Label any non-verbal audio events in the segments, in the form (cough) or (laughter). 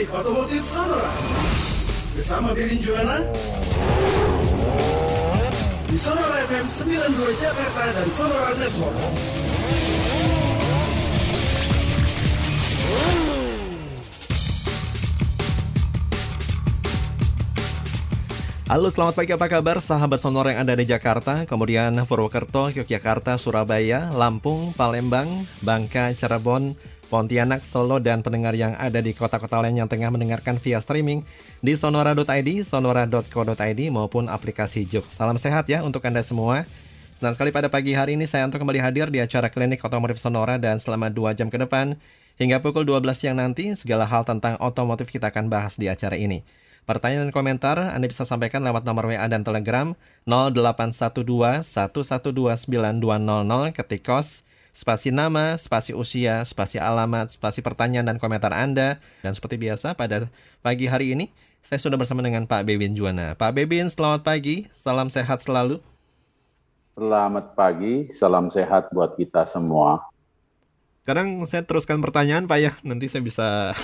Klinik Otomotif Sonora bersama Bebin Juana di Sonora FM 92 Jakarta dan Sonora Network. Halo selamat pagi. Apa kabar sahabat Sonora yang ada di Jakarta, kemudian Purwokerto, Yogyakarta, Surabaya, Lampung, Palembang, Bangka, Cirebon, Pontianak, Solo, dan pendengar yang ada di kota-kota lain yang tengah mendengarkan via streaming di sonora.id, sonora.co.id maupun aplikasi Juk. Salam sehat ya untuk Anda semua. Senang sekali pada pagi hari ini saya untuk kembali hadir di acara klinik otomotif Sonora dan selama 2 jam ke depan hingga pukul 12 siang nanti segala hal tentang otomotif kita akan bahas di acara ini. Pertanyaan dan komentar Anda bisa sampaikan lewat nomor WA dan Telegram 0812 1129200 ketik kos spasi nama, spasi usia, spasi alamat, spasi pertanyaan dan komentar Anda. Dan seperti biasa pada pagi hari ini saya sudah bersama dengan Pak Bebin Juwana. Pak Bebin, selamat pagi, salam sehat selalu. Selamat pagi, salam sehat buat kita semua. Sekarang saya teruskan pertanyaan Pak ya, nanti saya bisa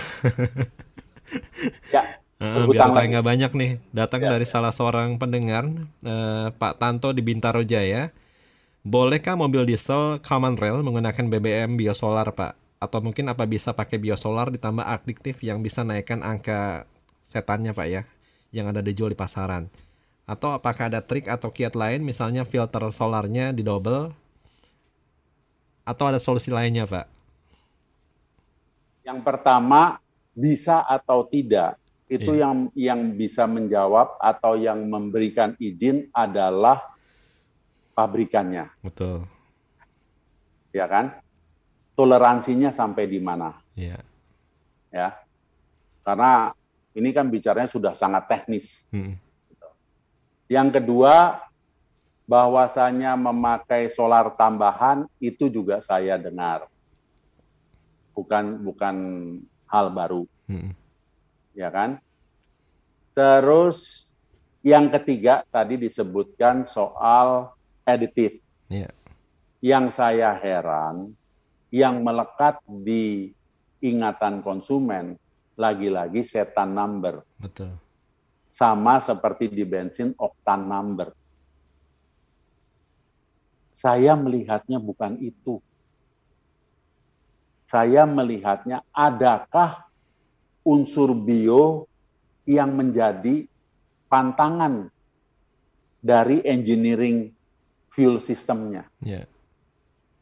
(laughs) ya. Uh, biar tanya banyak nih, datang ya, dari ya. salah seorang pendengar, uh, Pak Tanto di Bintaro Jaya. Bolehkah mobil diesel common rail menggunakan BBM biosolar, Pak? Atau mungkin apa bisa pakai biosolar ditambah adiktif yang bisa naikkan angka setannya, Pak ya, yang ada dijual di pasaran? Atau apakah ada trik atau kiat lain, misalnya filter solarnya di double? Atau ada solusi lainnya, Pak? Yang pertama, bisa atau tidak itu iya. yang yang bisa menjawab atau yang memberikan izin adalah pabrikannya. Betul. Ya kan? Toleransinya sampai di mana? Iya. Ya. Karena ini kan bicaranya sudah sangat teknis. Hmm. Yang kedua, bahwasanya memakai solar tambahan itu juga saya dengar. Bukan bukan hal baru. Hmm. Ya kan? Terus yang ketiga tadi disebutkan soal aditif. Yeah. Yang saya heran, yang melekat di ingatan konsumen lagi-lagi setan number. Betul. Sama seperti di bensin oktan number. Saya melihatnya bukan itu. Saya melihatnya adakah unsur bio yang menjadi pantangan dari engineering fuel sistemnya. Yeah.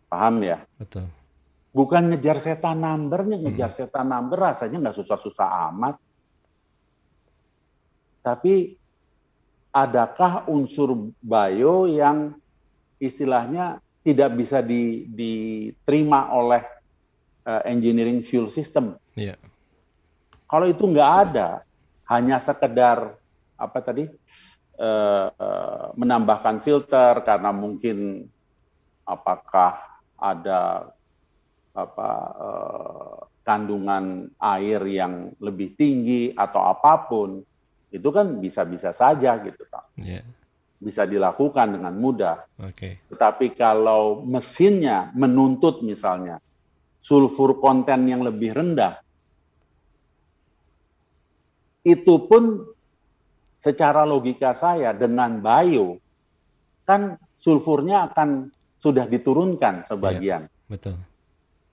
Paham ya? Betul. Bukan ngejar setan numbernya, ngejar hmm. setan number rasanya nggak susah-susah amat. Tapi adakah unsur bio yang istilahnya tidak bisa di, diterima oleh uh, engineering fuel system? Yeah. Kalau itu nggak ada, hanya sekedar apa tadi Eh, menambahkan filter karena mungkin apakah ada apa eh, kandungan air yang lebih tinggi atau apa pun itu kan bisa-bisa saja gitu pak yeah. bisa dilakukan dengan mudah okay. tetapi kalau mesinnya menuntut misalnya sulfur konten yang lebih rendah itu pun secara logika saya dengan bio kan sulfurnya akan sudah diturunkan sebagian. Ya, betul.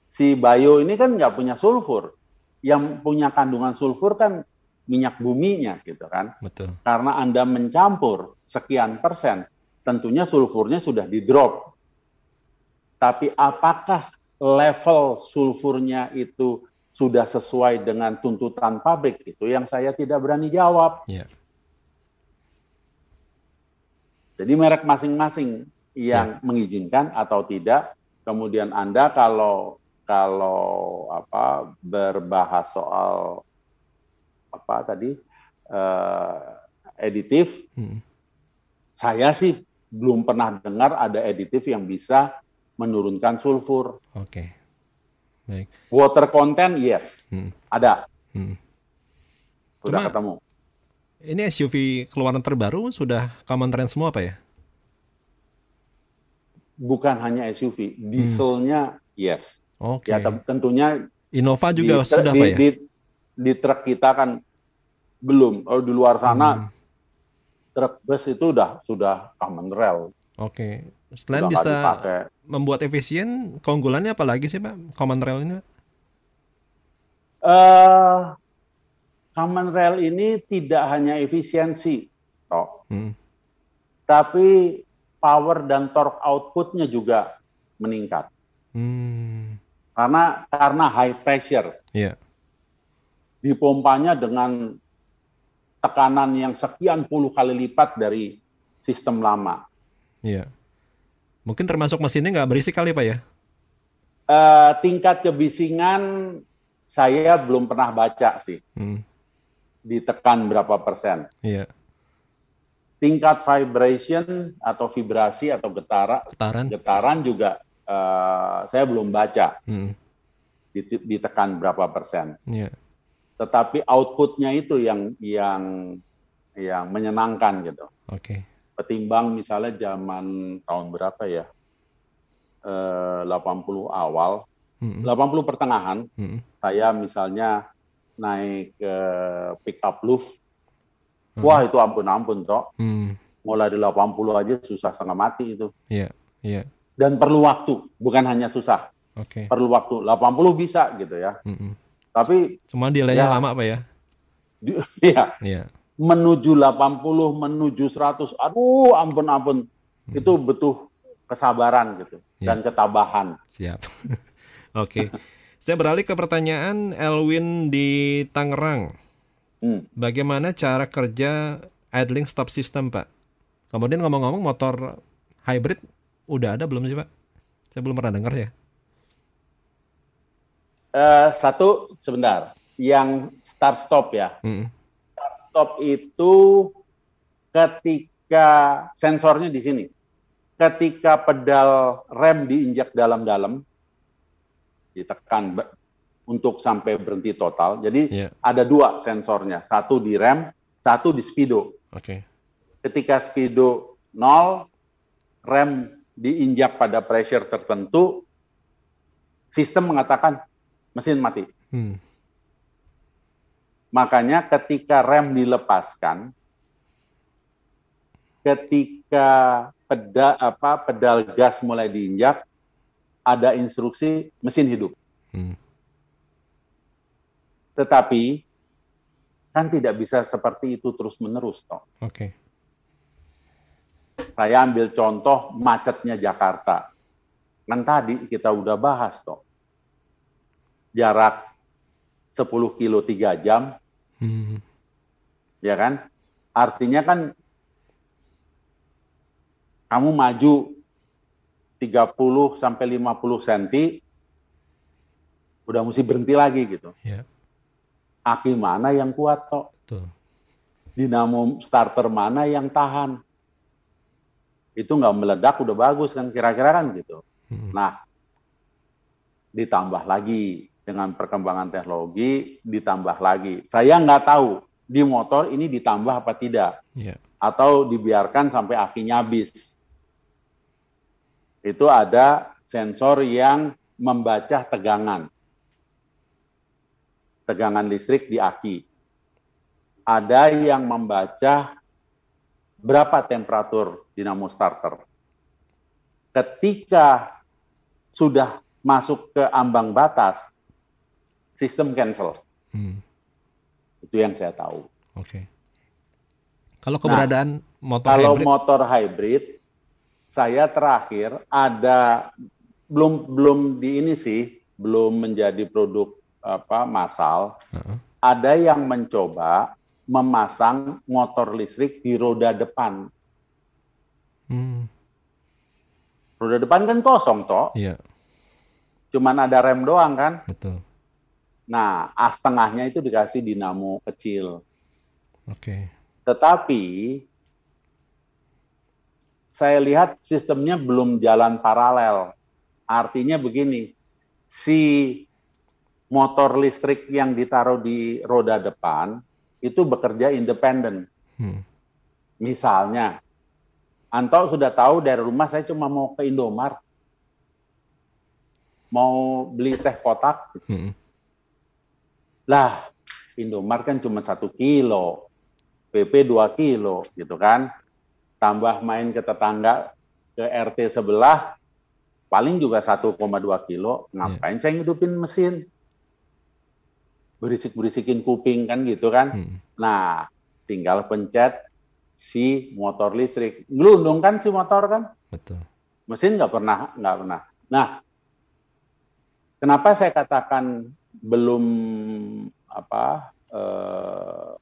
Si bio ini kan nggak punya sulfur, yang punya kandungan sulfur kan minyak buminya gitu kan. Betul. Karena anda mencampur sekian persen, tentunya sulfurnya sudah di drop. Tapi apakah level sulfurnya itu sudah sesuai dengan tuntutan pabrik itu yang saya tidak berani jawab. Yeah. Jadi merek masing-masing yang ya. mengizinkan atau tidak. Kemudian Anda kalau kalau apa berbahas soal apa tadi uh, editif, hmm. saya sih belum pernah dengar ada editif yang bisa menurunkan sulfur. Oke, okay. baik. Water content yes, hmm. ada. Hmm. Sudah Cuma, ketemu. Ini SUV keluaran terbaru sudah common trend semua apa ya? Bukan hanya SUV, dieselnya hmm. yes. Oke. Okay. Ya tentunya Innova juga di, sudah di, Pak ya? Di, di truk kita kan belum. Oh, di luar sana Hmm. truk bus itu udah sudah common rail, Oke. Selain udah nggak bisa dipakai. membuat efisien, keunggulannya apa lagi sih Pak? Common Rail ini Pak? Eh, common rail ini tidak hanya efisiensi, toh, Hmm. tapi power dan torque outputnya juga meningkat. Hmm. Karena karena high pressure, Iya. dipompanya dengan tekanan yang sekian puluh kali lipat dari sistem lama. Iya. Mungkin termasuk mesinnya nggak berisik kali Pak ya? Eh, tingkat kebisingan saya belum pernah baca sih, Hmm. Ditekan berapa persen. Iya. Tingkat vibration atau vibrasi atau getara, Getaran. getaran juga eh, saya belum baca Hmm. dite- ditekan berapa persen. Iya. Tetapi outputnya itu yang yang yang menyenangkan gitu. Oke. Ketimbang misalnya zaman tahun berapa ya? Eh, 80 awal, Hmm. 80 pertengahan, Hmm. saya misalnya naik ke pick up Hmm. wah itu ampun-ampun toh. Hmm. Mulai di 80 aja susah setengah mati itu. Iya. Iya. Dan perlu waktu, bukan hanya susah, Oke. perlu waktu. 80 bisa gitu ya. Hmm. Tapi Cuma delaynya Ya. lama Pak ya? di- (laughs) ya Iya. menuju 80, menuju 100, aduh ampun-ampun. Hmm. Itu butuh kesabaran gitu Ya. dan ketabahan. Siap. (laughs) Oke. Saya beralih ke pertanyaan Elwin di Tangerang. Hmm. Bagaimana cara kerja idling stop system, Pak? Kemudian ngomong-ngomong motor hybrid udah ada belum sih, Pak? Saya belum pernah dengar ya. Eh, satu sebentar, yang start stop ya. Mm-mm. Stop itu ketika sensornya di sini. Ketika pedal rem diinjak dalam-dalam, ditekan untuk sampai berhenti total. Jadi Iya. ada dua sensornya, satu di rem, satu di speedo. Oke. Ketika speedo nol, rem diinjak pada pressure tertentu, sistem mengatakan mesin mati. Hmm. Makanya ketika rem dilepaskan, ketika pedal apa pedal gas mulai diinjak, ada instruksi mesin hidup. Hmm. Tetapi kan tidak bisa seperti itu terus-menerus toh. Oke. Saya ambil contoh macetnya Jakarta. Kan tadi kita udah bahas toh. Jarak 10 kilo 3 jam, Hmm. ya kan? Artinya kan kamu maju 30 sampai 50 cm udah mesti berhenti lagi gitu. Ya, Aki mana yang kuat toh? betul. Dinamo starter mana yang tahan? Itu nggak meledak udah bagus kan kira-kira kan gitu. Hmm. Nah, ditambah lagi dengan perkembangan teknologi, ditambah lagi. Saya nggak tahu di motor ini ditambah apa tidak, Ya. atau dibiarkan sampai akinya habis. Itu ada sensor yang membaca tegangan, tegangan listrik di aki. Ada yang membaca berapa temperatur dinamo starter. Ketika sudah masuk ke ambang batas, sistem cancel. Hmm. Itu yang saya tahu. Oke. Kalau keberadaan motor Nah, Kalau hybrid, motor hybrid, saya terakhir ada belum belum di ini sih, belum menjadi produk apa massal. Heeh. Ada yang mencoba memasang motor listrik di roda depan. Hmm. Roda depan kan kosong toh, Iya, cuman ada rem doang kan. betul. Nah, as tengahnya itu dikasih dinamo kecil. Oke. Tetapi saya lihat sistemnya belum jalan paralel. Artinya begini, si motor listrik yang ditaruh di roda depan itu bekerja independen. Hmm. Misalnya, Anto sudah tahu dari rumah saya cuma mau ke Indomart, mau beli teh kotak. Hmm. Lah, Indomart kan cuma satu kilo, PP 2 kilo gitu kan. Tambah main ke tetangga ke RT sebelah paling juga 1,2 kilo. Ngapain saya ngidupin mesin? Berisik-berisikin kuping kan gitu kan. Hmm. Nah, tinggal pencet si motor listrik. Ngelundung kan si motor kan? Betul. Mesin nggak pernah, nggak pernah. Nah, kenapa saya katakan belum apa eh,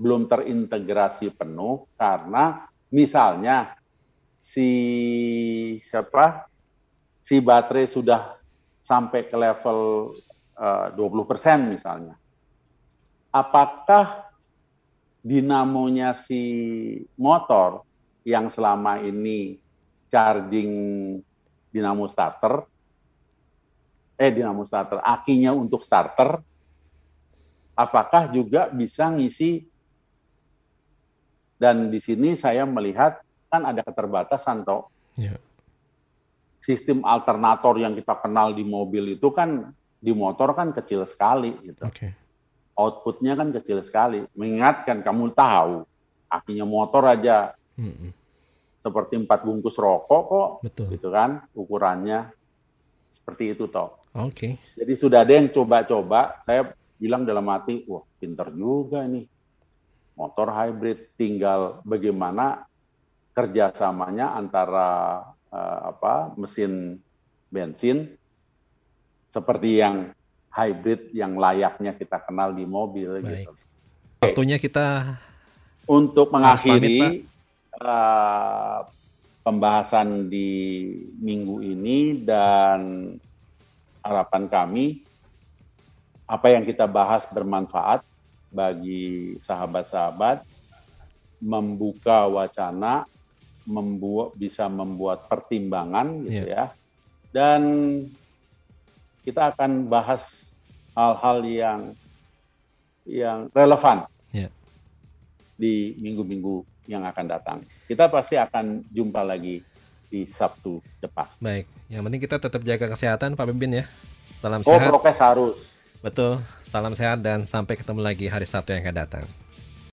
belum terintegrasi penuh karena misalnya si siapa si baterai sudah sampai ke level eh, 20% misalnya. Apakah dinamonya si motor yang selama ini charging dinamo starter eh dinamo starter akinya untuk starter apakah juga bisa ngisi dan di sini saya melihat kan ada keterbatasan toh Ya. sistem alternator yang kita kenal di mobil itu kan di motor kan kecil sekali gitu Oke. outputnya kan kecil sekali mengingatkan kamu tahu akinya motor aja Mm-mm. seperti empat bungkus rokok kok Betul. gitu kan ukurannya seperti itu toh Oke. jadi sudah ada yang coba-coba saya bilang dalam hati wah pinter juga ini motor hybrid tinggal bagaimana kerjasamanya antara eh, apa mesin bensin seperti yang hybrid yang layaknya kita kenal di mobil Baik. gitu Waktunya kita untuk pamit, mengakhiri eh, pembahasan di minggu ini dan harapan kami apa yang kita bahas bermanfaat bagi sahabat-sahabat membuka wacana membuat bisa membuat pertimbangan gitu ya dan kita akan bahas hal-hal yang yang relevan Ya. di minggu-minggu yang akan datang. Kita pasti akan jumpa lagi di Sabtu depan. baik. Yang penting kita tetap jaga kesehatan Pak Bibin ya. Salam Oh, sehat. prokes harus. Betul. Salam sehat dan sampai ketemu lagi hari Sabtu yang akan datang.